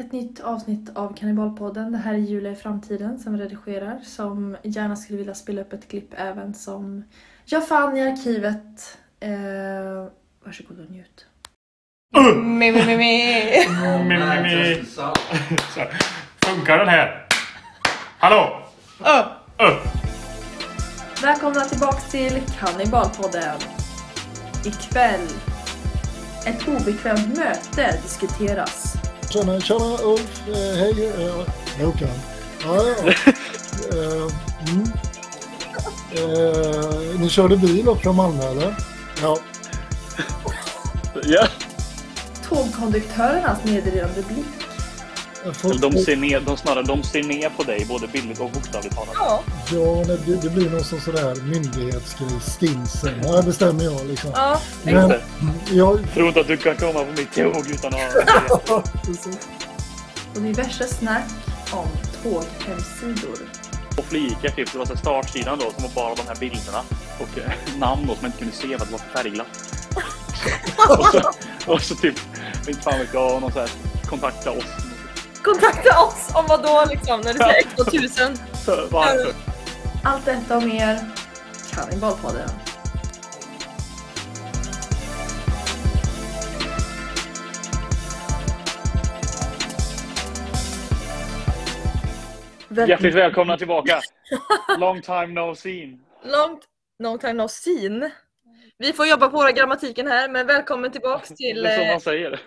ett nytt avsnitt av Kannibalpodden. Det här är Julia i framtiden som redigerar, som gärna skulle vilja spela upp ett klipp även som jag fann i arkivet. Eh, varsågod och njut. Mi. Så, Funkar den här? Hallå? Oh. Upp! Välkomna tillbaks till Kannibalpodden. Ikväll, ett obekvämt möte diskuteras. Tjena, tjena Ulf, eh, hej eh, Håkan. Ja, ja. Eh, mm. eh, ni körde bil upp från Malmö eller? Ja. Ja, Tågkonduktörernas nedridande blick. De ser, ner, de, snarare, de ser ner på dig både bildligt och bokstavligt talat. Ja, Ja, det, det blir någon sån sådär myndighetsgrej, stinsen. Ja, det bestämmer jag liksom. ja. Men, jag, Tror inte att du kan komma på mitt tåg utan att ha... diverse snack om tåghemsidor. Och flikar typ, det var så startsidan då som var bara de här bilderna. Och eh, namn då som man inte kunde se för att det var färgglatt. och, så, och så typ, inte fan vet jag, någon så här, kontakta oss. Kontakta oss om vad då liksom när du säger extra tusen. Varför? Allt detta och mer Kannibalpodden. Väl- Hjärtligt välkomna tillbaka! Long time no seen. Långt, long time no seen. Vi får jobba på våra grammatiken här, men välkommen tillbaks till... Det är så Eh, man säger.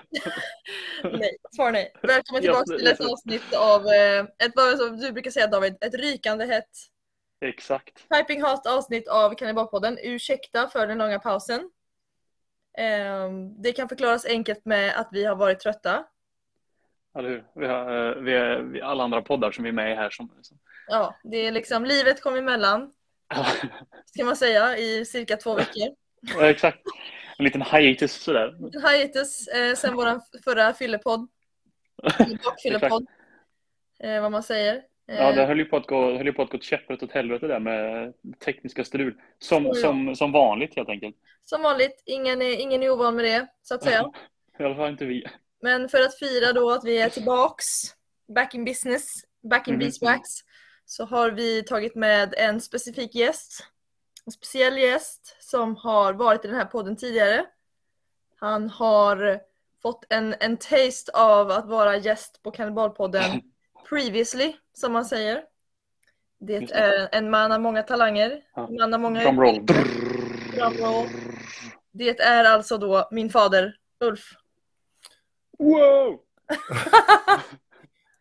nej, svar nej. Välkommen tillbaks till ett avsnitt av, eh, ett, vad som du brukar säga David, ett rykande hett Exakt. Piping hot avsnitt av Kannibalpodden. Ursäkta för den långa pausen. Ehm, det kan förklaras enkelt med att vi har varit trötta. Eller hur? Vi har, eh, vi är, vi, alla andra poddar som vi är med i här som... som Ja, det är liksom livet kom emellan, ska man säga, i cirka två veckor. Ja, exakt. En liten hiatus sådär. En hiatus eh, sen vår förra fyllepodd. Dockfyllepodd. Eh, vad man säger. Eh, Ja, det höll ju på att gå, höll ju på att gå ett käpprätt åt helvete där med tekniska strul. Som, ja. som, som vanligt helt enkelt. Som vanligt, ingen är, ingen är ovan med det, så att säga. I alla fall inte vi. Men för att fira då att vi är tillbaks, back in business, back in Mhm. beeswax, så har vi tagit med en specifik gäst. En speciell gäst som har varit i den här podden tidigare. Han har fått en, en taste av att vara gäst på Kannibalpodden previously, som man säger. Det är en man av många talanger. Man av många Drumroll. Drumroll. Det är alltså då min fader Ulf. Wow!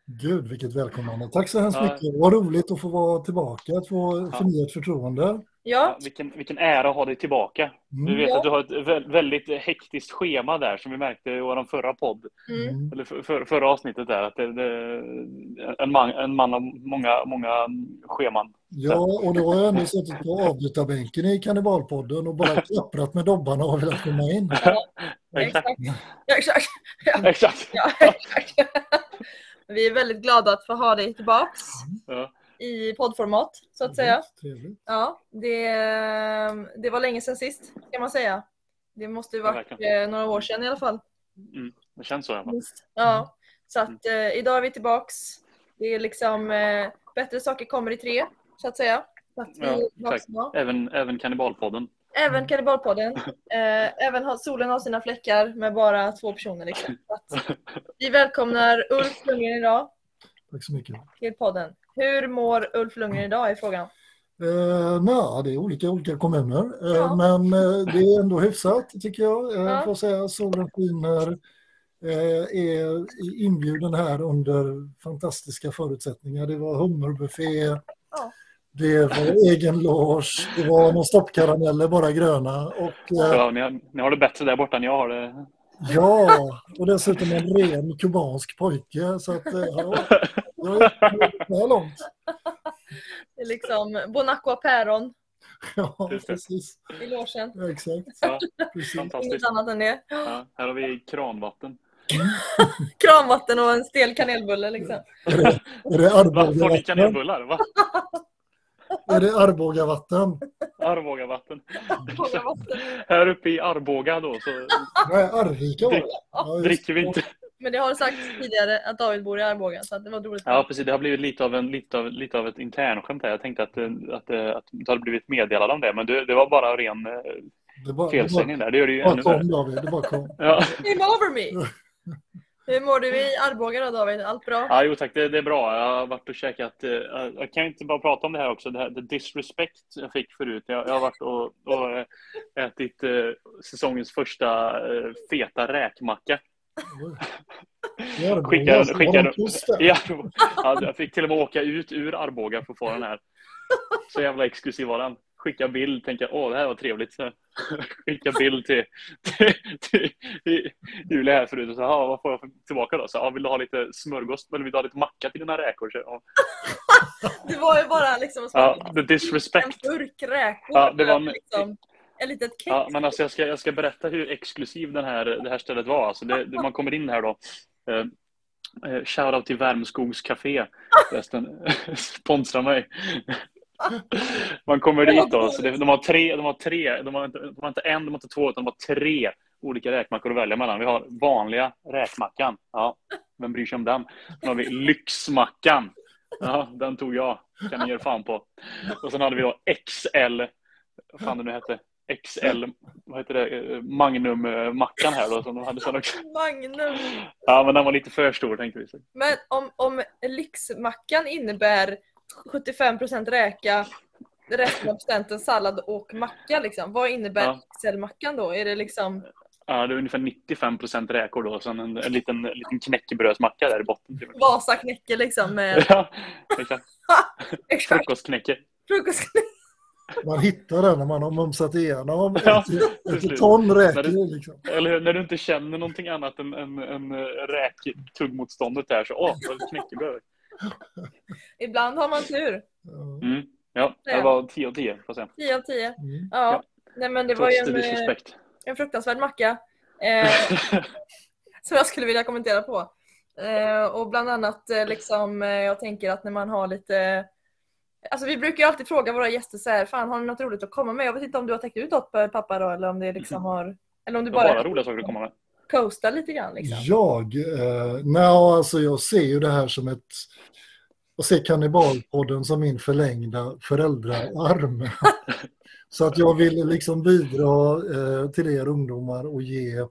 Gud, vilket välkomnande. Tack så hemskt mycket. Vad roligt att få vara tillbaka, att få förnyat förtroende. Ja, Ja, vilken, vilken ära att ha dig tillbaka. Du Mm. vet Ja. att du har ett vä- väldigt hektiskt schema där som vi märkte i vår förra podd. mm. Mm. Eller för, för, förra avsnittet där. Att det, det, en, man, en man av många, många scheman. Ja, och då har jag ändå suttit på avbytarbänken i Kannibalpodden och bara klapprat med dobbarna och velat komma in. Exakt. Ja, exakt. Exakt. Ja, exakt. Vi är väldigt glada att få ha dig tillbaks Ja. I poddformat, så att säga. Trevligt. Ja, det, det var länge sedan sist, kan man säga. Det måste ju Ja, varit verkligen. eh, några år sedan i alla fall. Mm, det känns så i alla fall. Ja, så att eh, idag är vi tillbaks. Det är liksom eh, bättre saker kommer i tre, så att säga. Så att vi Ja, exakt. Även, även Kannibalpodden. Även Kannibalpodden. Eh, även solen har sina fläckar med bara två personer. Liksom. Vi välkomnar Ulf Lundgren idag Tack så mycket. till podden. Hur mår Ulf Lundgren idag är frågan. Eh, nej, det är olika i olika kommuner, eh, Ja. men eh, det är ändå hyfsat tycker jag. Eh, Ja. Får säga, solen skiner, eh, är inbjuden här under fantastiska förutsättningar. Det var hummerbuffé, Ja. det var egen loge, det var några stoppkarameller, bara gröna. Och, eh, Ja, ni, har, ni har det bättre där borta än jag har det. Ja, och dessutom en ren kubansk pojke. Så att, eh, ja, jag är så här långt. Det är liksom Bonacqua päron Ja, precis. i logen. Ja, exakt. Ja. Inget annat än det. Ja, här har vi kranvatten. Kranvatten och en stel kanelbulle liksom. Är det, är det Va? Får ni kanelbullar? Va? Är det Arbogavatten? Arvågavatten. Arboga vatten. Här uppe i Arboga då så Nej, Arvika var det. Ja, dricker vi inte, Men det har sagt tidigare att David bor i Arboga så att det var roligt. Ja, precis. Det har blivit lite av, en, lite av, lite av ett internskämt här. Jag tänkte att, eh, att, eh, att du hade blivit meddelad om det, men det, det var bara ren eh, Det bara, det felsägning där. Det gör det ju ännu värre. det bara kom. Ja. Game over me! Hur mår du i Arboga då David? Allt bra? Ja, jo tack, det, det är bra. Jag har varit och käkat, eh, jag kan inte bara prata om det här också, det här the disrespect jag fick förut. Jag, jag har varit och, och eh, ätit eh, säsongens första eh, feta räkmacka. Skickar, Skickar- skickar- skickar. Ja, ja, jag fick till och med åka ut ur Arboga för att få den här. Så jävla exklusiv var den. Skicka bild, tänka åh det här var trevligt. Så Skicka bild till, till, till, till Julia här förut och så ja, vad får jag tillbaka då? Så, ja, vill du ha lite smörgås eller vill du ha lite macka till dina räkor? Så, ja. Det var ju bara liksom som ja, the en disrespect. burk räkor. Ja, det var en- liksom, en litet kex. Ja, men alltså jag ska, jag ska berätta hur exklusiv den här, det här stället var. Alltså det, man kommer in här då. Eh, eh, Shoutout till Värmskogs Café. Sponsra mig. Man kommer dit då. Så det, de har tre, de har tre, de har, inte, de har inte en, de har inte två, utan de har tre olika räkmackor att välja mellan. Vi har vanliga räkmackan. Ja, vem bryr sig om den? Sen har vi lyxmackan. Ja, den tog jag. Kan ni ge fan på. Och sen hade vi då XL, vad fan det nu hette. XL, vad heter det, Magnum-mackan här då som de hade sen också. Magnum. Ja, men den var lite för stor tänkte vi. Men om, om lyxmackan innebär 75% räka, resten av procenten sallad och macka liksom. Vad innebär Ja. XL-mackan då? Är det liksom Ja, det är ungefär 95 procent räkor då, och sen en, en liten, en liten knäckebrödsmacka där i botten. Typ. Vasaknäcke liksom med Ja, exakt. Frukostknäcke. frukostknäcke? Man hittar den när man har mumsat igenom Ja, ett, ton När räkor. Liksom. Eller hur? När du inte känner någonting annat än, än, än räktuggmotståndet där så åh, knäckebröd. Ibland har man tur. Ja. Mm. Ja, det var 10 av 10 får jag säga. 10 av 10. Mm. Ja. Ja. Nej men det var Trots ju the en, eh, en fruktansvärd macka. Eh, som jag skulle vilja kommentera på. Eh, och bland annat eh, liksom, eh, jag tänker att när man har lite Alltså vi brukar ju alltid fråga våra gäster så här, fan har ni något roligt att komma med? Jag vet inte om du har täckt ut något eh, pappa då eller om det liksom har Eller om du Det var bara bara roliga saker att komma med. Coastar lite grann liksom. Jag, eh, nej, alltså jag ser ju det här som ett, jag ser Kannibalpodden som min förlängda föräldraarm. Så att jag vill liksom bidra eh, till er ungdomar och ge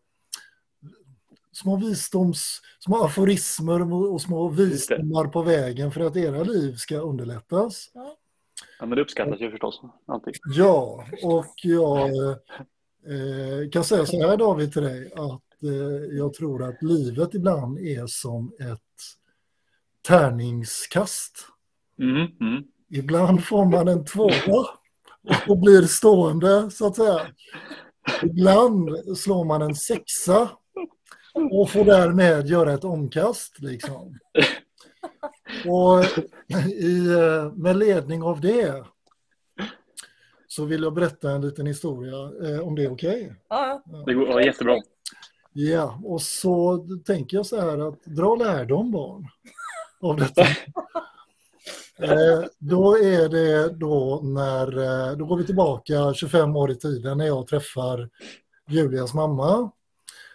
små visdoms, små aforismer och små visdomar på vägen för att era liv ska underlättas. Ja, men det uppskattas ju förstås. Alltid. Ja, och jag eh, kan säga så här David till dig att jag tror att livet ibland är som ett tärningskast. Mm, mm. Ibland får man en tvåa och blir stående så att säga. Ibland slår man en sexa och får därmed göra ett omkast liksom. Och i, eh, med ledning av det så vill jag berätta en liten historia eh, om det är okej. Ja, Det går ja, jättebra. Ja, och så tänker jag så här att dra lärdom barn av detta. Eh, då är det då när, eh, då går vi tillbaka 25 år i tiden när jag träffar Julias mamma.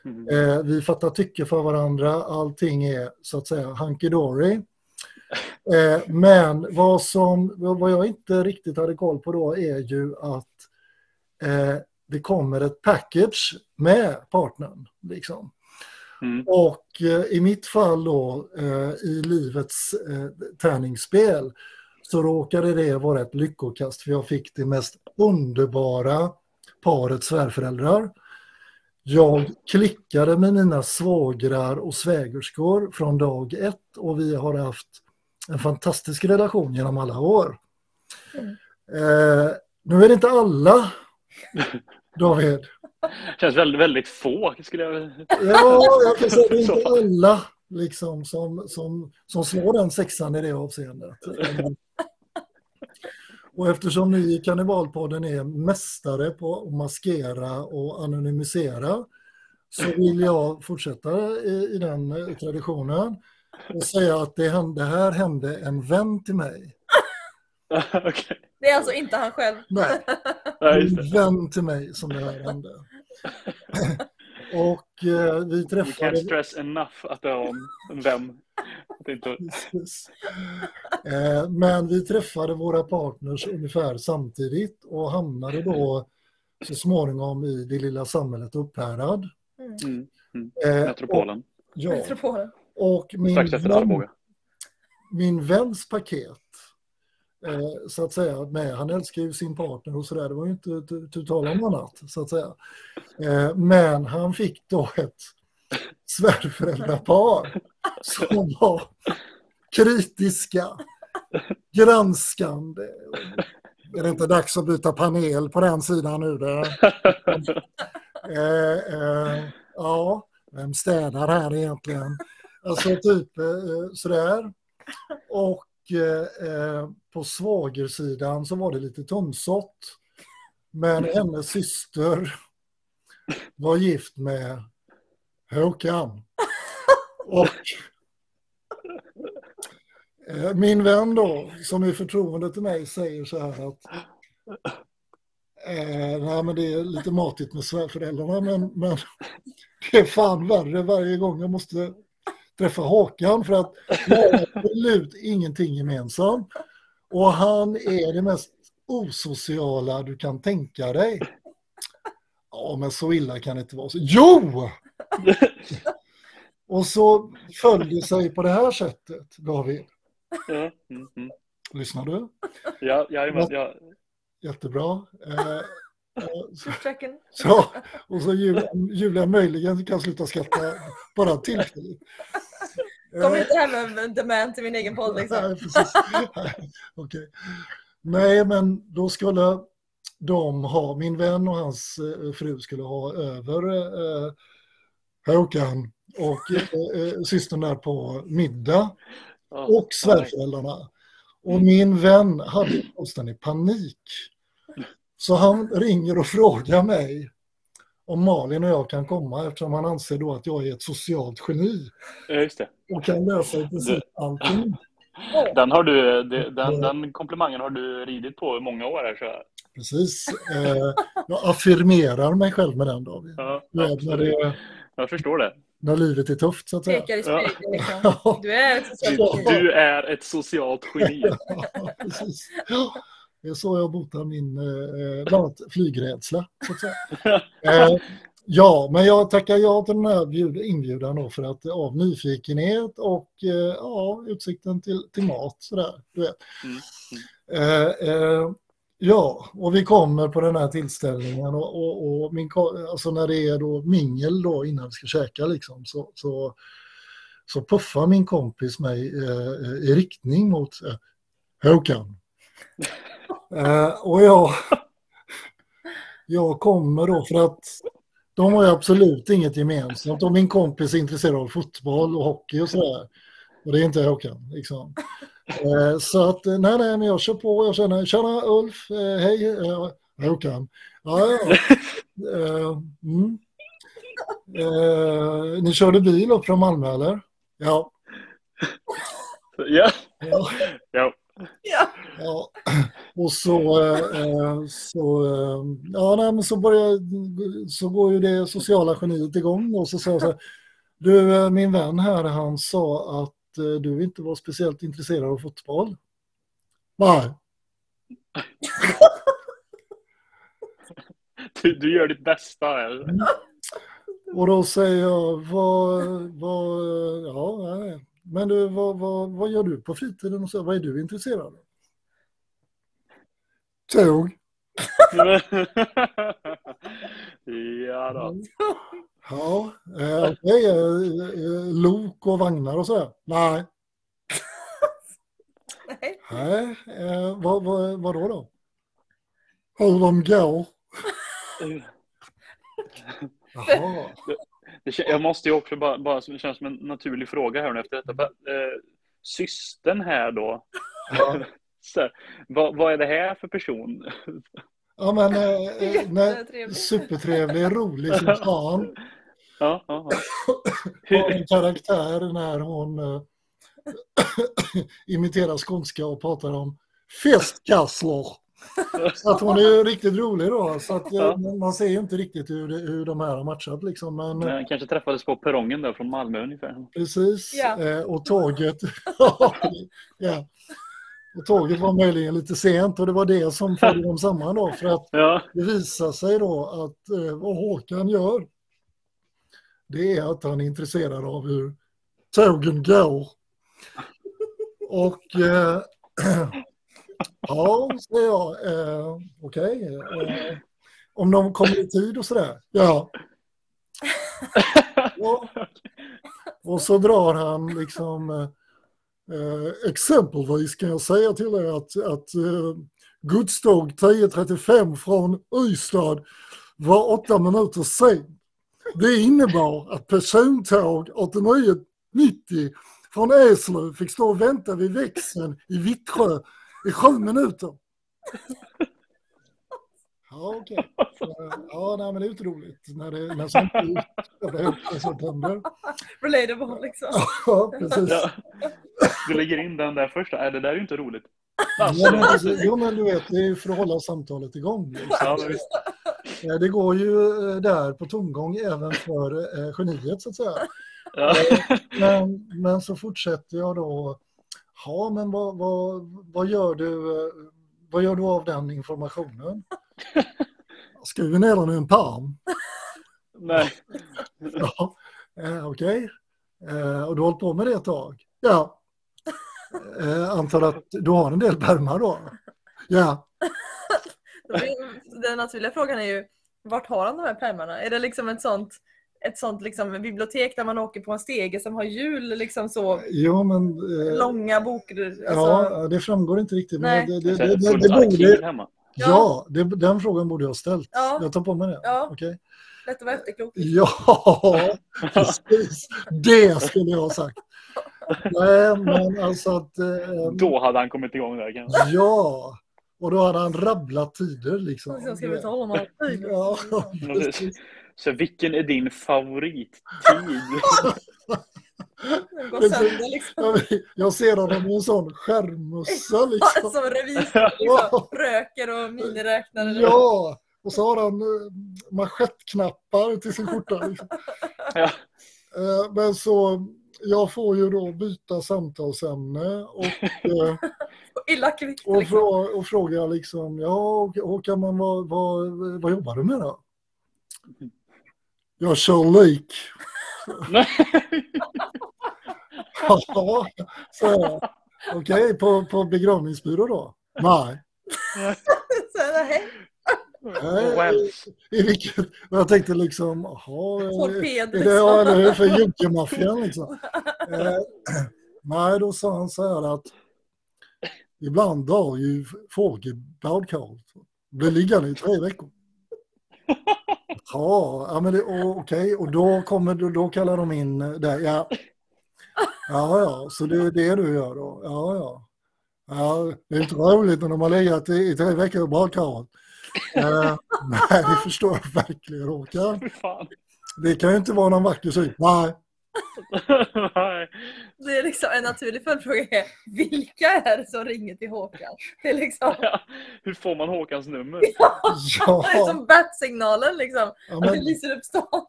Mm. Eh, vi fattar tycke för varandra, allting är så att säga hunky-dory. Eh, men vad, som, vad jag inte riktigt hade koll på då är ju att eh, det kommer ett package med partnern. Liksom. Mm. Och eh, i mitt fall då, eh, i livets eh, tärningsspel, så råkade det vara ett lyckokast för jag fick det mest underbara paret svärföräldrar. Jag klickade med mina svågrar och svägerskor från dag ett och vi har haft en fantastisk relation genom alla år. Mm. Eh, nu är det inte alla, David. Känns väldigt, väldigt få skulle jag Ja, jag kan säga det är inte alla liksom, som, som, som slår den sexan i det avseendet. Och eftersom ni i Kannibalpodden är mästare på att maskera och anonymisera så vill jag fortsätta i, i den eh, traditionen och säga att det, hände, det här hände en vän till mig. Okej. Det är alltså inte han själv. Nej, en vän till mig som det här hände. Och eh, vi We can't träffade... stress enough att det är om en vän. Eh, Men vi träffade våra partners ungefär samtidigt och hamnade då så småningom i det lilla samhället Upphärad. Mm. Eh, Metropolen. Ja, Metropolen. och min Strax efter vän, Arboga. min väns paket, eh, så att säga, med, han älskar ju sin partner och sådär, det var ju inte tu- tal om annat, så att säga. Eh, men han fick då ett svärföräldrapar som var kritiska, granskande. Är det inte dags att byta panel på den sidan nu? Eh, eh, ja, vem städar här egentligen? Alltså typ sådär. Och eh, eh, på svagersidan så var det lite tunnsått. Men hennes syster var gift med Håkan. Och eh, min vän då, som är förtroende till mig, säger så här att eh, nej, men det är lite matigt med svärföräldrarna, men, men det är fan värre varje gång jag måste träffa Håkan för att jag har absolut ingenting gemensamt. Och han är det mest osociala du kan tänka dig. Ja, men så illa kan det inte vara. Så, jo! Och så följer sig på det här sättet, David. Ja, mm, mm. Lyssnar du? ja, jajamän, ja. Jättebra. Eh, så, och så Julia, Julia möjligen kan sluta skratta bara tillfälligt. Kom Eh, inte här med dement till min egen podd liksom. Nej, precis. Nej, okej. Nej, men då skulle de ha, min vän och hans eh, fru skulle ha över eh, Håkan och eh, eh, systern där på middag och svärföräldrarna. Och min vän hade fullständig panik. Så han ringer och frågar mig om Malin och jag kan komma eftersom han anser då att jag är ett socialt geni Ja, just det. och kan lösa i princip allting. Den, har du, den, den komplimangen har du ridit på i många år här. Så. Precis. Eh, jag affirmerar mig själv med den David. Ja, när, det, Jag förstår det. när livet är tufft så att säga. Pekar i Ja. spegeln liksom. Ja, Du är ett socialt du är ett socialt geni. precis. Det är så jag botar min eh, annat flygrädsla. Eh, ja, men jag tackar ja till den här bjud- inbjudan då för att av nyfikenhet och eh, ja, utsikten till, till mat sådär. Du vet. Mm, Eh, eh, ja, och vi kommer på den här tillställningen och, och, och min, alltså när det är då mingel då innan vi ska käka liksom så, så, så puffar min kompis mig eh, i riktning mot eh, Håkan. Eh, och jag, jag kommer då för att de har ju absolut inget gemensamt och min kompis är intresserad av fotboll och hockey och sådär. Och det är inte Håkan. Liksom. Eh, så att eh, nej, nej, men jag kör på. Jag känner, tjena Ulf, eh, hej, eh, Håkan. Ja, ja. Eh, mm. eh, ni körde bil upp från Malmö eller? Ja. Ja, ja. ja. Ja. Och så, eh, eh, så, eh, ja, nej, men så, börjar, så går ju det sociala geniet igång och så säger jag så här, du, min vän här, han sa att eh, du inte var speciellt intresserad av fotboll. Nej, Du, du gör ditt bästa. Här. och då säger jag, vad, vad, ja, nej. men du, vad, vad, vad gör du på fritiden och så, vad är du intresserad av? Tåg. ja då. Ja, eh, okej, eh, eh, lok och vagnar och så. Nej, Nej. nej, eh, vad, vad, vad då då? Hur de går. Jaha. Det, jag måste ju också bara, bara det känns som en naturlig fråga här nu efter detta. Eh, systern här då. Ja. Här, vad, vad är det här för person? Ja, men eh, eh, supertrevlig, rolig som fan. Ja, ja, ja. Har en karaktär när hon eh, imiterar skånska och pratar om festkassler. Så att hon är riktigt rolig då. Så att, eh, Ja. man ser ju inte riktigt hur, det- hur de här har matchat liksom. Men Men kanske träffades på perrongen där från Malmö ungefär. precis. Ja. Eh, och tåget. ja. Och tåget var möjligen lite sent och det var det som förde dem samman då. För att Ja, det visar sig då att eh, vad Håkan gör det är att han är intresserad av hur tågen går. Och eh, ja, säger jag, eh, okej. eh, om de kommer i tid och sådär. Ja. ja. Och så drar han liksom eh, exempelvis kan jag säga till er att, att eh, godståg 10.35 från Ystad var åtta minuter sen. Det innebar att persontåg 89.90 från Eslöv fick stå och vänta vid växeln i Vittsjö i sju minuter. Ja, okej. Ja, nej, men det är inte roligt när, det, när sånt när sånt händer. Relatable liksom. Ja, precis. ja. Du lägger in den där först. Nej, det där är ju inte roligt. Ja, men, precis. jo, men du vet, det är ju för att hålla samtalet igång. Liksom. Ja, men visst. Eh, Det går ju eh, där på tomgång även för eh, geniet så att säga. Ja. Men, men så fortsätter jag då. Ja, men vad, vad, vad, gör du, eh, vad gör du av den informationen? Skriver ner den i en pärm. Nej. Ja, eh, okej. Eh, och du har hållit på med det ett tag? Ja. Eh, antar att du har en del pärmar då? Ja. Den naturliga frågan är ju, vart har han de här pärmarna? Är det liksom ett sånt, ett sånt liksom bibliotek där man åker på en stege som har hjul, liksom så Jo, men... Eh, långa böcker? Alltså, Ja, det framgår inte riktigt. Nej. Men det, det, det, så det, det det arkiv borde, hemma. ja, det, den frågan borde jag ha ställt. Ja. Jag tar på mig det. Ja. Okej. Lätt att vara efterklok. Ja, precis. Det skulle jag ha sagt. Nej, men alltså att... Eh, Då hade han kommit igång där kanske. ja, och då hade han rabblat tider liksom. Sen ska vi ta honom alltid. Ja, precis. Så vilken är din favorittid? Går sönder liksom. Jag, ser honom i en sån skärmmössa liksom. Som revisor liksom. Röker och miniräknare. Ja, och så har han eh, manschettknappar till sin skjorta. Liksom. Ja. Eh, Men så, jag får ju då byta samtalsämne och, eh, Illa kvickt och, liksom. frå, och fråga liksom, ja Håkan, men vad, vad, vad jobbar du med då? Jag kör lik. Nej. Ja, så jag. Okej, på, på begravningsbyrå då? Nej. Nej. Wells. I vilket, jag tänkte liksom, jaha, är- det, ja, liksom. eller hur, för juggemaffian liksom. Eh, nej, då sa han så här att ibland dör ju folk i badkaret. Blir liggande i tre veckor. Ja, ja men det, och, okej, och då kommer då, då kallar de in där, ja. Ja, ja, så det är det du gör då? Ja, ja. Ja, det är inte roligt när de har legat i, i tre veckor i badkaret. Eh, nej, det förstår jag verkligen, Håkan. Det kan ju inte vara någon vacker syn. Nej. Det är liksom en naturlig följdfråga är vilka är det som ringer till Håkan? Det är liksom Ja. Hur får man Håkans nummer? det är ja, som bat-signalen liksom. ja, Att det men, lyser upp stan.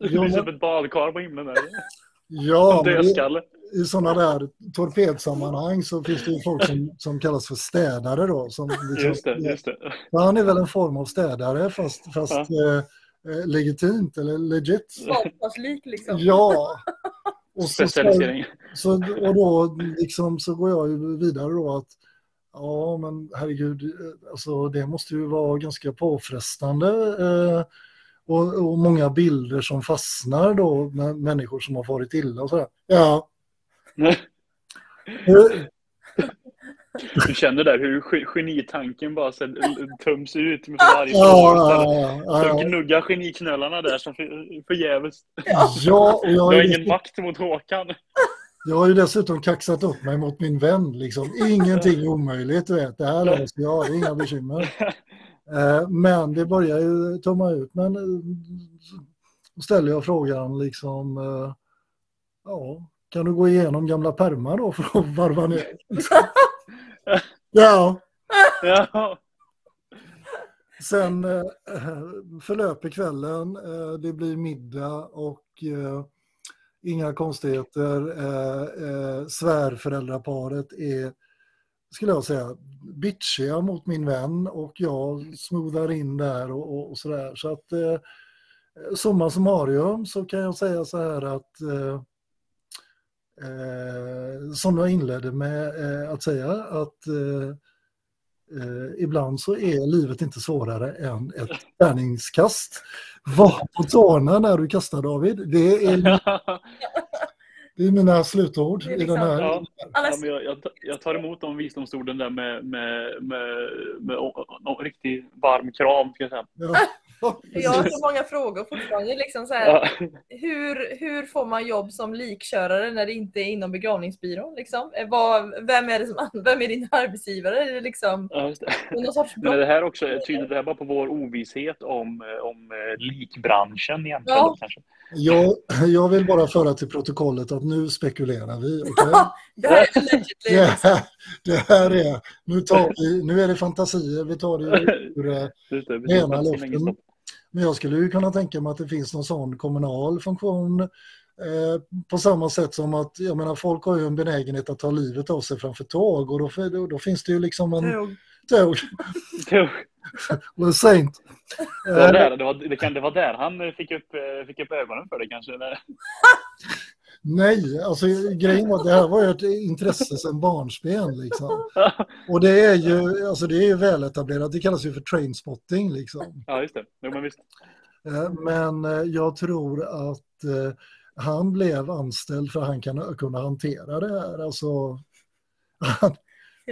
Det finns men- upp ett badkar på himlen där. ja men dödskalle. i sådana där torpedsammanhang så finns det ju folk som, som kallas för städare då. Som liksom, Just det, just det. Han är väl en form av städare fast, fast Ja. eh, eh, legitimt eller legit. Badkarslik liksom. Ja. Och så, Specialisering. så, och då liksom så går jag ju vidare då att ja men herregud, eh, alltså det måste ju vara ganska påfrestande eh, och, och många bilder som fastnar då med människor som har farit illa och sådär. Ja. Eh, Du känner där hur ge- genitanken bara så töms ut med varje Ja, ja, ja, ja. gnuggar geniknöllarna där som för- förgäves. Ja, och jag har, ingen makt mot Håkan. jag har ju dessutom kaxat upp mig mot min vän. Liksom. Ingenting är omöjligt, vet. Det här löser jag, det är inga bekymmer. Eh, Men det börjar ju tumma ut. Men eh, så ställer jag frågan liksom, eh, ja, kan du gå igenom gamla pärmar då för att varva ner? Ja, Ja. Sen eh, förlöper kvällen, eh, det blir middag och eh, inga konstigheter. Eh, eh, svärföräldraparet är, skulle jag säga, bitchiga mot min vän och jag smoothar in där och, och, och sådär. Så att eh, summa summarum så kan jag säga så här att eh, eh, som jag inledde med eh, att säga att eh, eh, ibland så är livet inte svårare än ett tärningskast. Var på tårna när du kastar David. Det är, det är mina slutord är i liksom- den här. Ja. Ja, men jag, jag, tar emot de visdomsorden där med, med, med, med, o- riktigt varm kram. Ska jag säga. Ja, Jag har så många frågor fortfarande. Liksom så här, Ja. hur, hur får man jobb som likkörare när det inte är inom begravningsbyrån? Liksom? Eh, Vad, vem, är det som, vem är din arbetsgivare? Är det liksom Ja, det. någon sorts Men det här också, tyder det här bara på vår ovisshet om, om eh, likbranschen egentligen? Ja. Kanske? Jag, jag vill bara föra till protokollet att nu spekulerar vi. okej? Det här är allegedly. Det, här, det här är, nu, tar vi, nu är det fantasier, vi tar det ur eh, ena luften. Men jag skulle ju kunna tänka mig att det finns någon sån kommunal funktion eh, på samma sätt som att, jag menar folk har ju en benägenhet att ta livet av sig framför tåg och då, då, då finns det ju liksom en Tåg. tåg, eller sent. Det var, Eh, där, det, var, det, kan, det var där han fick upp, eh, fick upp ögonen för det kanske. Nej, alltså grejen var att det här var ju ett intresse sedan barnsben liksom. Och det är ju, alltså det är ju väletablerat, det kallas ju för trainspotting liksom. Ja, just det. Jo, men visst. Eh, Men eh, jag tror att eh, han blev anställd för att han kan kunna hantera det här. Alltså, han,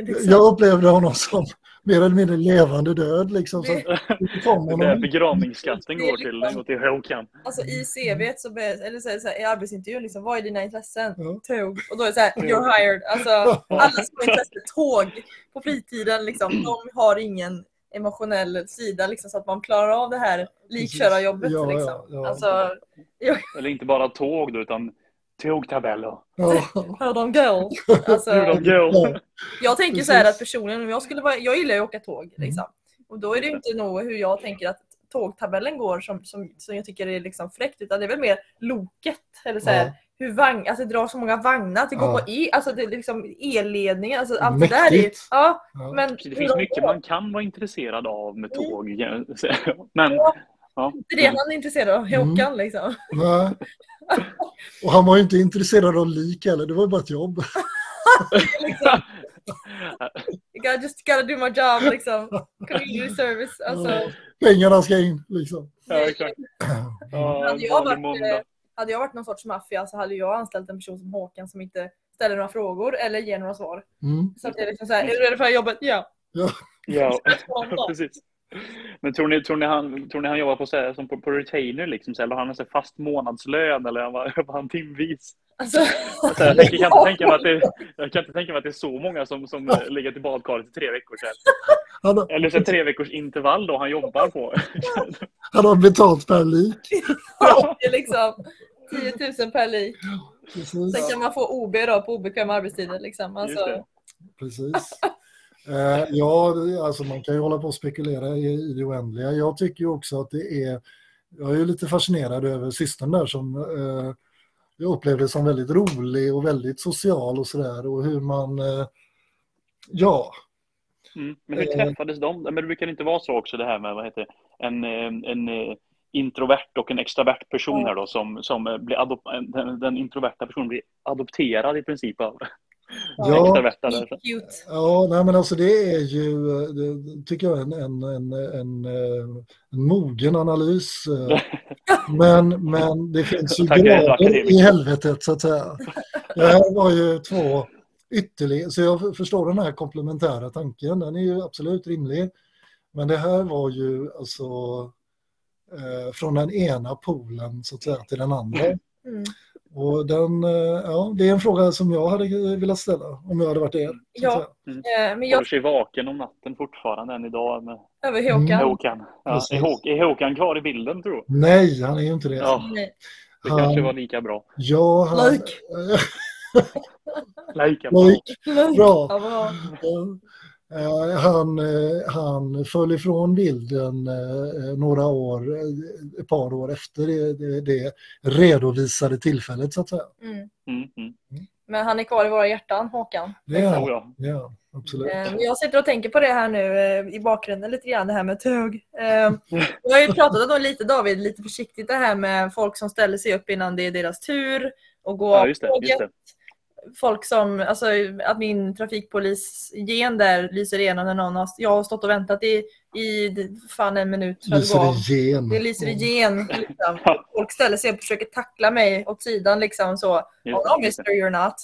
liksom- jag upplevde honom som mer eller mindre levande död. Liksom, så Det- är där begravningsskatten går till, liksom- går till Håkan. Alltså i CV så, eller så, så här, i arbetsintervjun, liksom, vad är dina intressen? Ja. Tåg. Och då är det så här, you're hired. Alltså alla som har intresse tåg på fritiden, liksom, de har ingen emotionell sida liksom, så att man klarar av det här likkörarjobbet. Ja, ja, liksom. ja. Alltså, Eller inte bara tåg då, utan tågtabeller. How de go. Alltså, Hur de går. jag tänker så här att personligen, om jag skulle vara, jag gillar ju att åka tåg. Mm. Liksom. Och då är det ju inte nog hur jag tänker att tågtabellen går som, som, som jag tycker är liksom fräckt, utan det är väl mer loket. Eller så här, Ja. hur vagn, alltså det drar så många vagnar, att det går Ja. på e, alltså det är liksom elledningar, alltså allt det där är ju, Mäktigt. ja, ja. men Det hur finns mycket går, man kan vara intresserad av med tåg. Men ja. Det är det han är intresserad av, Mm. Håkan liksom. Och han var ju inte intresserad av lik heller, det var ju bara ett jobb. liksom. Gotta, just gotta do my job liksom. Community service. Alltså, Pengarna ska in liksom. Ja, exakt. Ja, Hade jag varit, eh, hade jag varit någon sorts maffia så hade jag anställt en person som Håkan som inte ställer några frågor eller ger några svar. Mm. Så att det är liksom så här, är du redo för jobbet? Ja. Ja, Spontant. precis. Men tror ni, tror ni, han, tror ni han jobbar på, så här, som på, på retainer liksom? Så här, eller har han en fast månadslön eller var han timvis? Alltså, Så här, jag, kan inte tänka mig att det, jag kan inte tänka mig att det är så många som, som eh, ligger till badkaret i tre veckor sedan. Han, har- Eller så här, tre veckors intervall då han jobbar på. han har betalt per lik. det är liksom 10 000 per lik. Precis. Sen kan man få OB då på obekväma arbetstider. Liksom. Alltså. Precis. Eh, ja, alltså man kan ju hålla på och spekulera i, i det oändliga. Jag tycker ju också att det är, jag är ju lite fascinerad över systern där som eh, jag upplevde som väldigt rolig och väldigt social och sådär och hur man, eh, ja, Mm. Men hur Eh. träffades de? Men det brukar inte vara så också det här med vad heter det? en, eh, en eh, introvert och en extrovert person här då som, som eh, blir den, den introverta personen blir adopterad i princip av Ja. cute. ja nej, men alltså det är ju, det, tycker jag, en, en, en, en, en mogen analys. Men, men det finns ju grader i helvetet så att säga. Det här var ju två ytterligare, så jag förstår den här komplementära tanken, den är ju absolut rimlig. Men det här var ju alltså eh, från den ena polen så att säga till den andra. Mm. Och den, eh, ja, det är en fråga som jag hade velat ställa om jag hade varit er. Ja. säga. Eh, Men jag Håller sig vaken om natten fortfarande än idag med över Mm. Håkan. Håkan. Ja, är, Håkan är Håkan kvar i bilden tror du? Nej, han är ju inte det. Ja, Nej. det Han- kanske var lika bra. Ja, han, Like. Lika bra. Like. Bra. Ja, bra. Eh, han, eh, han föll ifrån bilden eh, några år, ett par år efter det, det, det redovisade tillfället så att säga. Mm. Mm, mm. Men han är kvar i våra hjärtan, Håkan. Det är han. ja. Absolut. Jag sitter och tänker på det här nu i bakgrunden lite grann, det här med tåg. Eh, Vi har ju pratat om lite, David, lite försiktigt det här med folk som ställer sig upp innan det är deras tur och går ja, just det. tåget. Just det. Folk som, alltså att min trafikpolis-gen där lyser igenom när någon har, jag har stått och väntat i, i fan en minut för att Lyser gå av. igen. Det lyser igen. Liksom. Folk ställer sig och försöker tackla mig åt sidan liksom så. Oh, mister, you're not.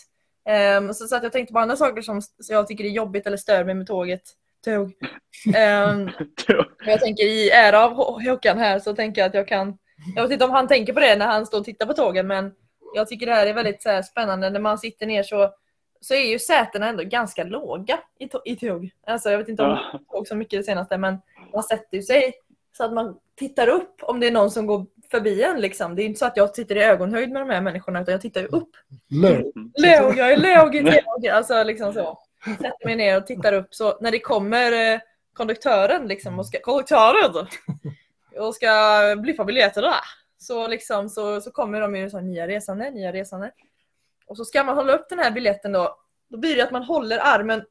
Ehm, så, så att jag tänkte på andra saker som jag tycker är jobbigt eller stör mig med tåget. Tåg. Men jag tänker i ära av Hå- Håkan här så tänker jag att jag kan... Jag vet inte om han tänker på det när han står och tittar på tågen men jag tycker det här är väldigt så här, spännande. När man sitter ner så, så är ju sätena ändå ganska låga i, to- i tåg. Alltså jag vet inte om Ja. såg så mycket det senaste men man sätter ju sig så att man tittar upp om det är någon som går förbi en liksom. Det är inte så att jag sitter i ögonhöjd med de här människorna utan jag tittar ju upp. Låg, jag är låg i tåg. Alltså liksom så. Sätter mig ner och tittar upp så när det kommer eh, konduktören liksom och ska, konduktören och ska bliffa biljetterna så liksom så, så kommer de ju så här, nya resande, nya resande. Och så ska man hålla upp den här biljetten då. Då blir det att man håller armen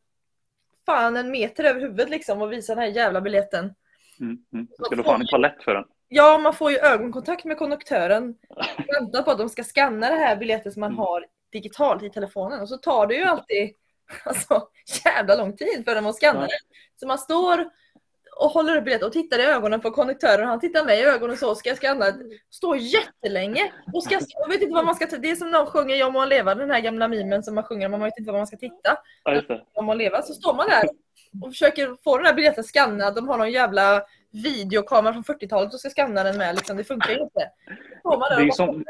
fan en meter över huvudet liksom och visar den här jävla biljetten. Mm, mm. Ska du fan inte vara lätt för den? Ja, man får ju ögonkontakt med konduktören. Väntar på att de ska skanna det här biljetten som man Mm. har digitalt i telefonen. Och så tar det ju alltid alltså, jävla lång tid för dem att skanna Ja. det. Så man står och håller upp biljetten och tittar i ögonen på konduktören. Han tittar mig i ögonen så ska jag skanna. Står jättelänge. Och ska, jag vet inte vad man ska. Det är som någon sjunger Jag må leva, den här gamla mimen som man sjunger. Man vet inte vad man ska titta. Jag må leva. Så står man där och försöker få den här biljetten skannad. De har någon jävla videokamera från 40-talet och ska skanna den med. Liksom. Det funkar ju inte. Så står man där och,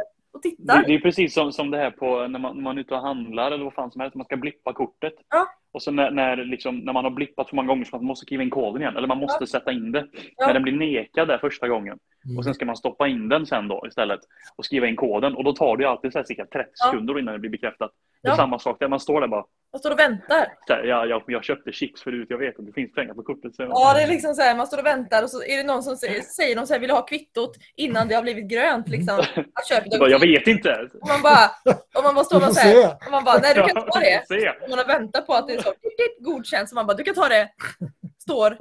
och det, tittar. det är precis som, som det här på när man, när man är ute och handlar eller vad fan som helst. Man ska blippa kortet. Ja. Och så när, när, liksom, när man har blippat så många gånger så man måste skriva in koden igen. Eller man måste sätta in det. Ja. När den blir nekad där första gången. Och sen ska man stoppa in den sen då istället. Och skriva in koden. Och då tar det ju alltid så här cirka 30 Ja. sekunder innan det blir bekräftat. Det är Ja. samma sak där. Man står där bara. Man står och väntar. Här, jag, jag, jag köpte chips förut. Jag vet att det finns pengar på kortet. Så Ja, det är liksom så här, man står och väntar och så är det någon som säger, säger de så här, vill du ha kvittot innan det har blivit grönt liksom. Jag, har bara, jag vet inte. Och man bara, och man bara står och så här, och man bara, nej du kan ta det. Och man har väntat på att det är så, godkänt, så man bara, du kan ta det. Står.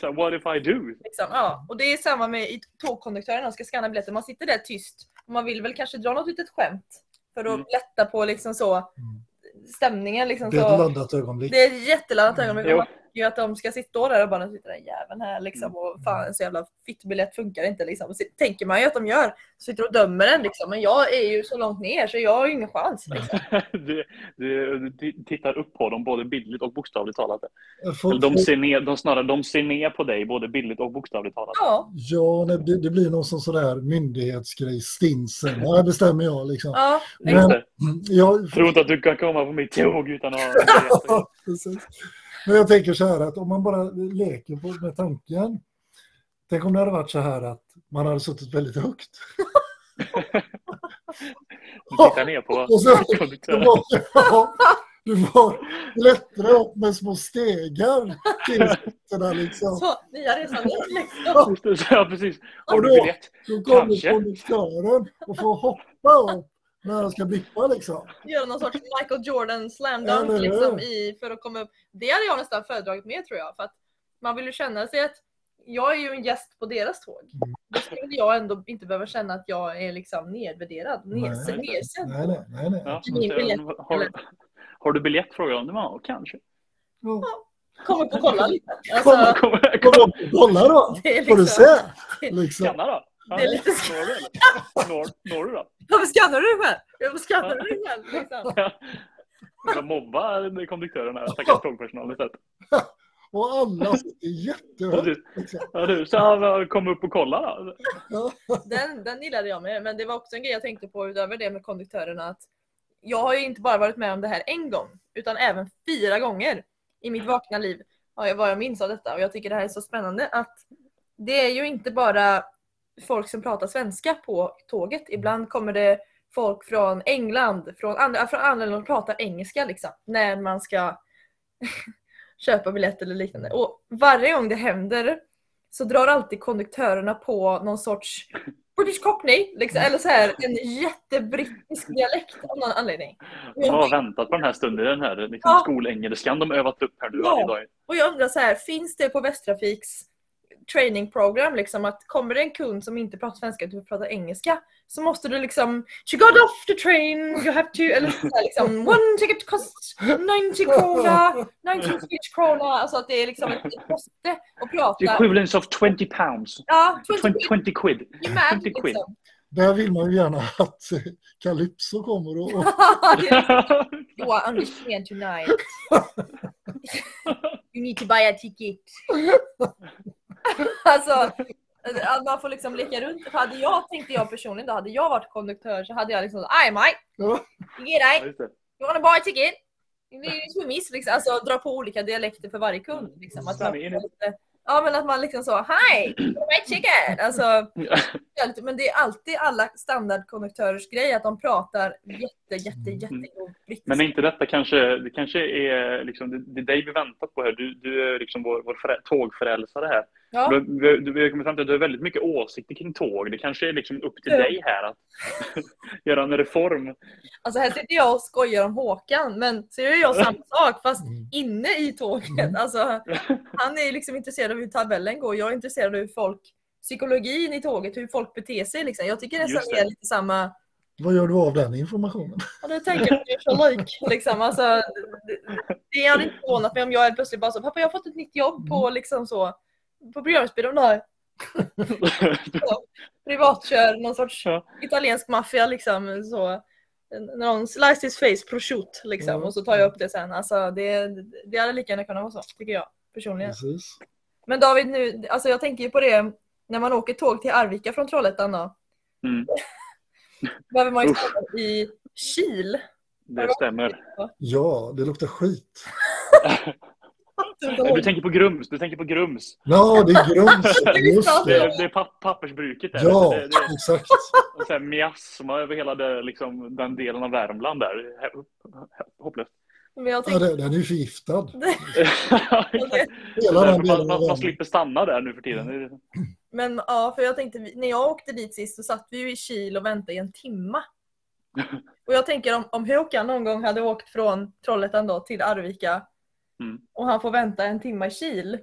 Ja, What if I do? Liksom, ja. Och det är samma med tågkonduktören, de ska scanna biljetten. Man sitter där tyst. Och man vill väl kanske dra något litet skämt. För att Mm. lätta på liksom så stämningen. Liksom, Det är ett så. laddat ögonblick. Det är ett jätteladdat ögonblick. Jo. Tycker ju att de ska sitta där och bara, nu sitter den jäveln här liksom. Och fan, så jävla fittbiljett funkar inte liksom. Och så tänker man ju att de gör. Sitter och dömer den liksom. Men jag är ju så långt ner så jag har ju ingen chans. Liksom. du, du, du tittar upp på dem både bildligt och bokstavligt talat. Får- de, ser ner, de, snarare, de ser ner på dig både bildligt och bokstavligt talat. Ja, Ja, det, det blir någon sån sådär myndighetsgrej, stinsen. Här bestämmer jag liksom. ja. Men-. Jag, Tror inte att du kan komma på mitt tåg utan att ha Ja, precis. Men jag tänker så här att om man bara leker på, med tanken. Tänk om det hade varit så här att man hade suttit väldigt högt. Du tittar ner på Och så, du, konduktören. du var lättare upp med små stegar till sätterna liksom. Så, nya resan liksom. Ja, precis. Har du biljett? Då kommer konduktören och får hoppa upp när han ska bippa liksom. Göra någon sorts Michael Jordan slam dunk liksom, i, för att komma upp. Det hade jag nästan föredragit med tror jag. För att man vill ju känna sig att jag är ju en gäst på deras tåg. Mm. Då skulle jag ändå inte behöva känna att jag är liksom nedvärderad, neds- Nej. nedsänd. Nej, nej, nej. nej. Ja, har, har du biljett? Frågar de. Ja, kanske. Ja. Kom upp och kolla lite. Kom, Alltså, Kom, Kom och kolla då. är Får du liksom, se? Liksom. Skanna då. Ja, Det är lite- eller? Når, du då? varför skannar du dig själv? Varför skannar du dig själv? Liksom. Ja. Jag mobbar konduktören här, stackars tågpersonal istället. Och alla sitter jättehögt. Liksom. Ja, du, så han kom upp och kolla då. Den, den gillade jag med, men det var också en grej jag tänkte på utöver det med konduktörerna. Att jag har ju inte bara varit med om det här en gång, utan även fyra gånger i mitt vakna liv. har jag- Vad jag minns av detta och jag tycker det här är så spännande att det är ju inte bara folk som pratar svenska på tåget. Ibland kommer det folk från England, från andra, från andra länder och pratar engelska liksom. När man ska köpa biljett eller liknande. Och varje gång det händer så drar alltid konduktörerna på någon sorts British Cockney, liksom, eller så här en jättebrittisk dialekt av någon anledning. Jag har väntat på den här stunden, den här liksom, Ja. skolengelskan de övat upp här nu Ja. varje dag. Och jag undrar så här, finns det på Västtrafiks training program liksom att kommer det en kund som inte pratar svenska utan pratar engelska så måste du liksom You got off the train, you have to, eller så här, liksom one ticket costs 90 krona, 19 Swedish krona, alltså att det är liksom ett måste att The prata. equivalence of 20 pounds. Ja, 20 20, 20 quid. you mad 20 quid. liksom. Där vill man ju gärna att Calypso kommer och, och You are on the train tonight. You need to buy a ticket. alltså, att man får liksom leka runt. För hade jag, tänkte jag personligen då, hade jag varit konduktör så hade jag liksom Aj it, just det. you wanna buy ticket? You miss, liksom. Alltså dra på olika dialekter för varje kund. Liksom. Att man, ja men att man liksom så, hi, a ticket? Alltså, Men det är alltid alla standardkonduktörers grej att de pratar jätte, jätte, jättegod brittiska. Men är inte detta kanske, det kanske är liksom, det, det är dig vi väntat på här. Du, du är liksom vår, vår tågfrälsare här. Ja. Du, vi, du, vi har kommit fram till att du har väldigt mycket åsikter kring tåg. Det kanske är liksom upp till Ja. dig här att göra en reform. Alltså här sitter jag och skojar om Håkan men så gör jag samma sak fast Mm. inne i tåget. Mm. Alltså, han är liksom intresserad av hur tabellen går. Jag är intresserad av hur folk, psykologin i tåget, hur folk beter sig. Liksom. Jag tycker nästan det är lite samma, vad gör du av den informationen? ja, det tänker jag you're like. Liksom. Alltså, det, det hade inte förvånat mig om jag helt plötsligt bara så, pappa jag har fått ett nytt jobb på liksom så, på programbyrån där. Privatkör någon sorts Ja. italiensk maffia liksom. Så, någon slice his face prosciutto liksom Ja. och så tar jag upp det sen. Alltså, det, det hade lika gärna kunnat vara så tycker jag personligen. Precis. Men David, nu, alltså jag tänker ju på det när man åker tåg till Arvika från Trollhättan då. Mm, Behöver man ju stanna i Kil. det stämmer. Ja, det luktar skit. Du tänker på Grums. Du tänker på Grums. Ja, det är grums. Just Det, det. det är papp, pappersbruket där. Ja, Det, det, exakt. och så här miasma över hela det, liksom, den delen av Värmland där. Hopplöst. Men jag Ja, tänkte, det- den är ju förgiftad. Man, man, man slipper stanna där nu för tiden. men ja, för jag tänkte, när jag åkte dit sist så satt vi ju i Kil och väntade i en timma. Och jag tänker om, om Håkan någon gång hade åkt från Trollhättan då till Arvika Mm. och han får vänta en timma i Kil.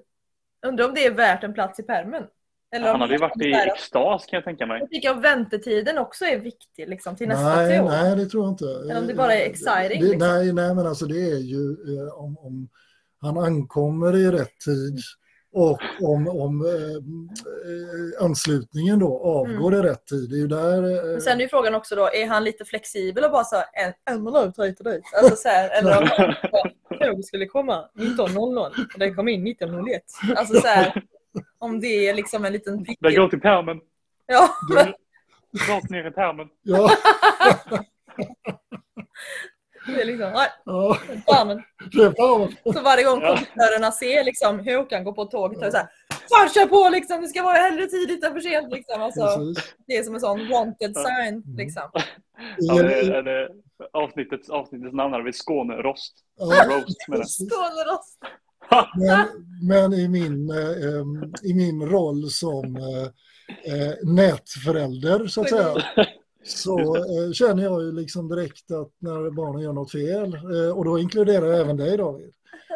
Undrar om det är värt en plats i permen? Eller Han hade ju varit i extas kan jag tänka mig. Jag tycker att väntetiden också är viktig liksom, till nästa Nej, tåg. nej, det tror jag inte. Eller om det bara är exciting, Det, liksom. nej, nej, men alltså det är ju eh, om, om han ankommer i rätt tid och om, om eh, eh, anslutningen då avgår i rätt tid. Det är ju där... eh, sen är ju frågan också då, är han lite flexibel och bara så här, en, en minut hit och dit? Alltså så här, eller om han skulle komma 19.00 och det kom in 19.01. Alltså så här, om det är liksom en liten pick. Det går till pärmen. Ja, Rakt ner i pärmen. Ja, det är liksom, nej, ja, fan. men. det är fan. Så varje gång Ja. konduktörerna ser liksom Håkan gå på tåget och är så här, fan kör på liksom, det ska vara hellre tidigt än för sent liksom. Alltså, det är som en sån wanted sign liksom. Ja, det, är- det, är avsnittets, avsnittets namn här, vi Skånerost. Ja, Roast. Skånerost. men, men i, min, eh, i min roll som eh, eh, nätförälder så att säga så eh, känner jag ju liksom direkt att när barnen gör något fel eh, och då inkluderar jag även dig David.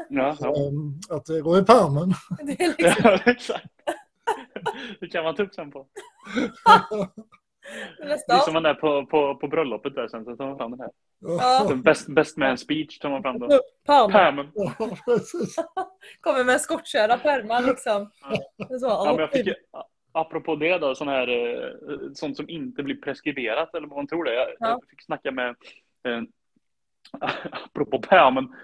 Ja, ja. em, att det går i pärmen. Det är liksom, exakt. Det kan man ta upp sen på. Det är som man är på, på, på bröllopet där sen, så tar man fram den här. Ja. Best, best man speech tar man fram då. Pärmen. Pärmen. Ja, precis. Kommer med skottkörda pärmar liksom. Så, Ja, men jag ja, fick, apropå det då, sån här, eh, sånt som inte blir preskriberat eller vad man tror det. Jag, Ja. jag fick snacka med, eh, apropå pärmen.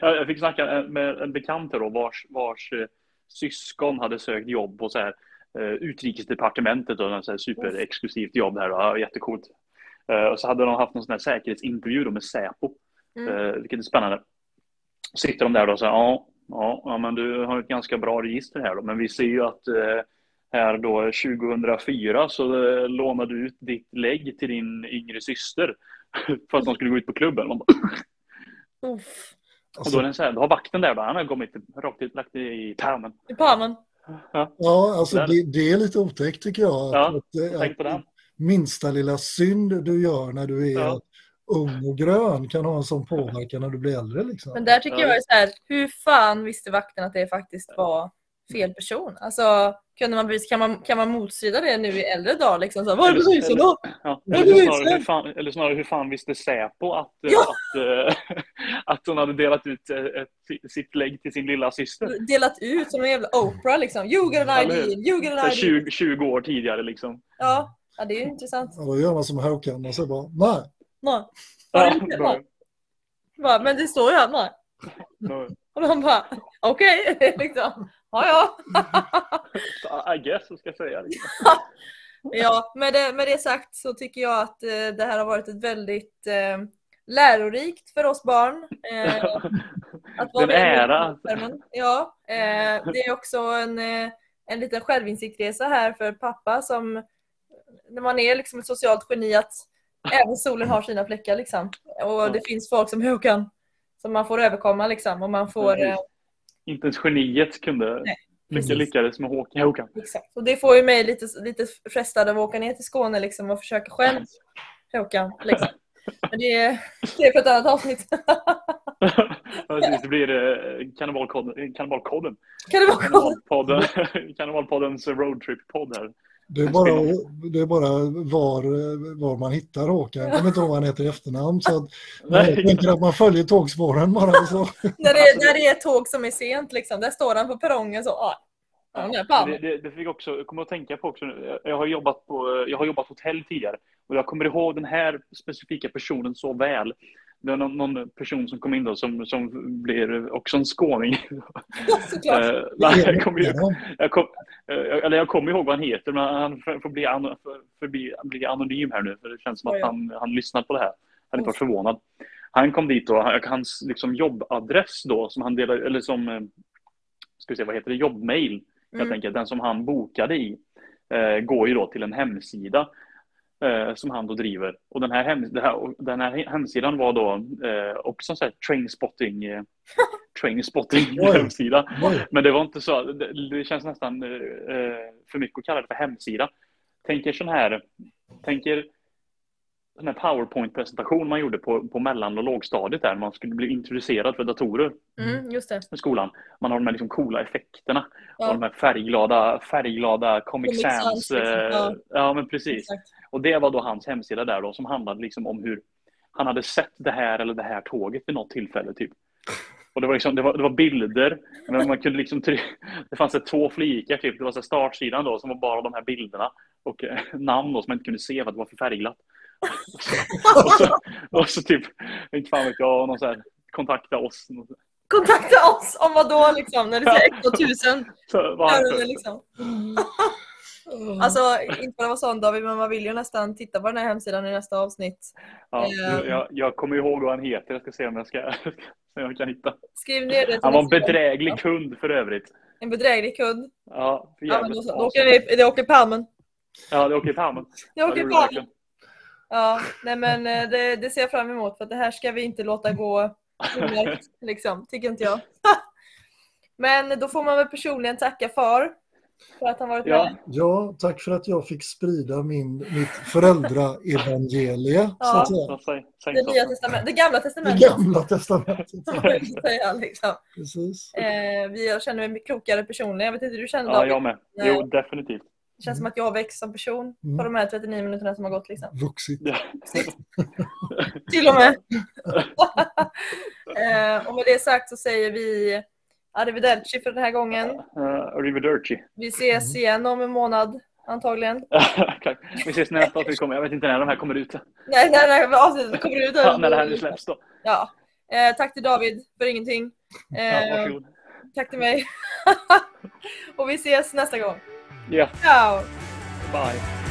jag fick snacka med en bekant då, vars, vars eh, syskon hade sökt jobb på så här, eh, utrikesdepartementet och så här superexklusivt jobb här. Då. Jättecoolt. Och så hade de haft någon sån här säkerhetsintervju då med Säpo. Mm. Vilket är spännande. Sitter de där då och säger ja, ja, ja, men du har ett ganska bra register här då. Men vi ser ju att eh, här då 2004 så eh, lånade du ut ditt lägg till din yngre syster för att de skulle gå ut på klubben. Man bara, Uff. Och då, är den så här, då har vakten där, då, han har kommit rakt ut, lagt i pärmen. I palmen. ja, alltså det, det är lite otäckt tycker jag. Ja, att, att, Tänk på den. minsta lilla synd du gör när du är Ja. Ung och grön kan ha en sån påverkan när du blir äldre. Liksom. Men där tycker Ja. jag är så här, hur fan visste vakten att det faktiskt var fel person? Alltså, kunde man, kan, man, kan man motstrida det nu i äldre dagar? Liksom, så vad är Eller- bevisen då? Ja. Eller, snarare, så. hur fan, eller snarare hur fan visste Säpo att, eh, Ja. att, eh, att hon hade delat ut eh, ett, sitt lägg till sin lilla syster? Delat ut som en jävla Oprah liksom. You get an ID, you get an ID. 20, 20 år tidigare liksom. Ja, ja, det är ju intressant. Ja, då gör man som Håkan och så bara, nej. Nej. Har Ja, du inte? bra. Nej. Bara, Men det står ju här, nej. Och de bara, okej, liksom. Ja, ja. I guess, så ska jag säga. Liksom. Ja, med det, med det sagt så tycker jag att eh, det här har varit ett väldigt eh, lärorikt för oss barn. Eh, att vara Den ära. skärmen. Ja, eh, det är också en, eh, en liten självinsiktresa här för pappa som när man är liksom ett socialt geni att även solen har sina fläckar liksom. Och det finns folk som Håkan som man får överkomma liksom och man får eh, Inte ens geniet kunde Nej, lycka, lyckades med Håkan. Håkan. Exakt. Och det får ju mig lite, lite frestad av att åka ner till Skåne liksom och försöka själv Håkan. Liksom. Men det är, det är för ett annat avsnitt. Precis, det blir eh, Kannibalkodden. Kannibalkodden. Kan det vara coolt? Kannibalpodden. Kannibalpoddens roadtrip-podd här. Det är bara, det är bara var, var man hittar Håkan. Jag kommer inte ihåg vad han heter i efternamn. Så att, jag tänker att man följer tågspåren bara. Så. När det, när det är ett tåg som är sent liksom. Där står han på perrongen så. Ah, ja, Det, det, det fick också, jag kommer att tänka på också, jag har jobbat på, jag har jobbat hotell tidigare och jag kommer ihåg den här specifika personen så väl. Det var någon, någon person som kom in då som, som blir också en skåning. Såklart. Eh, jag kommer Ja, jag, kom, eh, eller jag kommer ihåg vad han heter, men han får, bli, an, får bli, anonym här nu, för det känns som att ja. han, han lyssnat på det här. Jag hade inte varit förvånad. Han kom dit och han- hans liksom, jobbadress då, som han delade, eller som, eh, ska vi se, vad heter det, jobbmail, Mm. enkelt, den som han bokade i, går ju då till en hemsida eh, som han då driver. Och den här, hem, här, den här hemsidan var då eh, också en sån här trainspotting, eh, trainspotting hemsida. Men det var inte så, det, det känns nästan eh, eh, för mycket att kalla det för hemsida. Tänk er sån här, tänk er sån här powerpoint-presentation man gjorde på, på mellan och lågstadiet där man skulle bli introducerad för datorer Mm, i skolan. Man har de här liksom coola effekterna Ja. och de här färgglada, färgglada Comic, Comic Sans. Liksom. eh, Ja. ja. men precis. Exakt. Och det var då hans hemsida där då som handlade liksom om hur han hade sett det här eller det här tåget vid något tillfälle typ. Och det var, liksom, det var, det var bilder, men man kunde liksom det fanns två flikar typ. Det var så startsidan då som var bara de här bilderna och eh, namn då som man inte kunde se för att det var för färgglatt. Och så, och så, typ, inte fan vet jag, någon så här, kontakta oss. Kontakta oss om vad då liksom när det säger extra tusen. Så, Där varför? under, liksom. Alltså inte för att vara sån David men man vill ju nästan titta på den här hemsidan i nästa avsnitt. Ja, Eh. jag, jag kommer ihåg vad han heter. Jag ska se om jag, ska, om jag kan hitta. Skriv ner det Han var en bedräglig kund för övrigt. En bedräglig kund. Ja, för Ja, men då, då åker vi, det åker palmen. Ja, det åker i pärmen. Det åker palmen. Ja, nej men eh, det, det ser jag fram emot för det här ska vi inte låta gå omärkt, liksom, tycker inte jag. Men då får man väl personligen tacka far för att han varit Ja. med. Ja, tack för att jag fick sprida min, mitt föräldraevangelie, så Ja. att säga. Så, Det, nya testament, det gamla Det testamentet. gamla testamentet. säga, liksom. Precis. eh, vi, jag känner mig klokare personligen. Jag vet inte hur du känner Ja, David? jag med. Jo, definitivt. Det känns som att jag har växt som person Mm. på de här 39 minuterna som har gått. Liksom. Vuxit. Ja. Till och med. eh, och med det sagt så säger vi arrivederci för den här gången. Uh, Arrivederci. Vi ses igen om en månad antagligen. Vi ses nästa avsnitt. kommer. Jag vet inte när de här kommer ut. Nej, nej, nej, avsnittet kommer ut. Ja, när det här nu släpps då. Ja. Eh, tack till David för ingenting. Ja, Eh, varsågod. tack till mig. och vi ses nästa gång. Ciao! bye.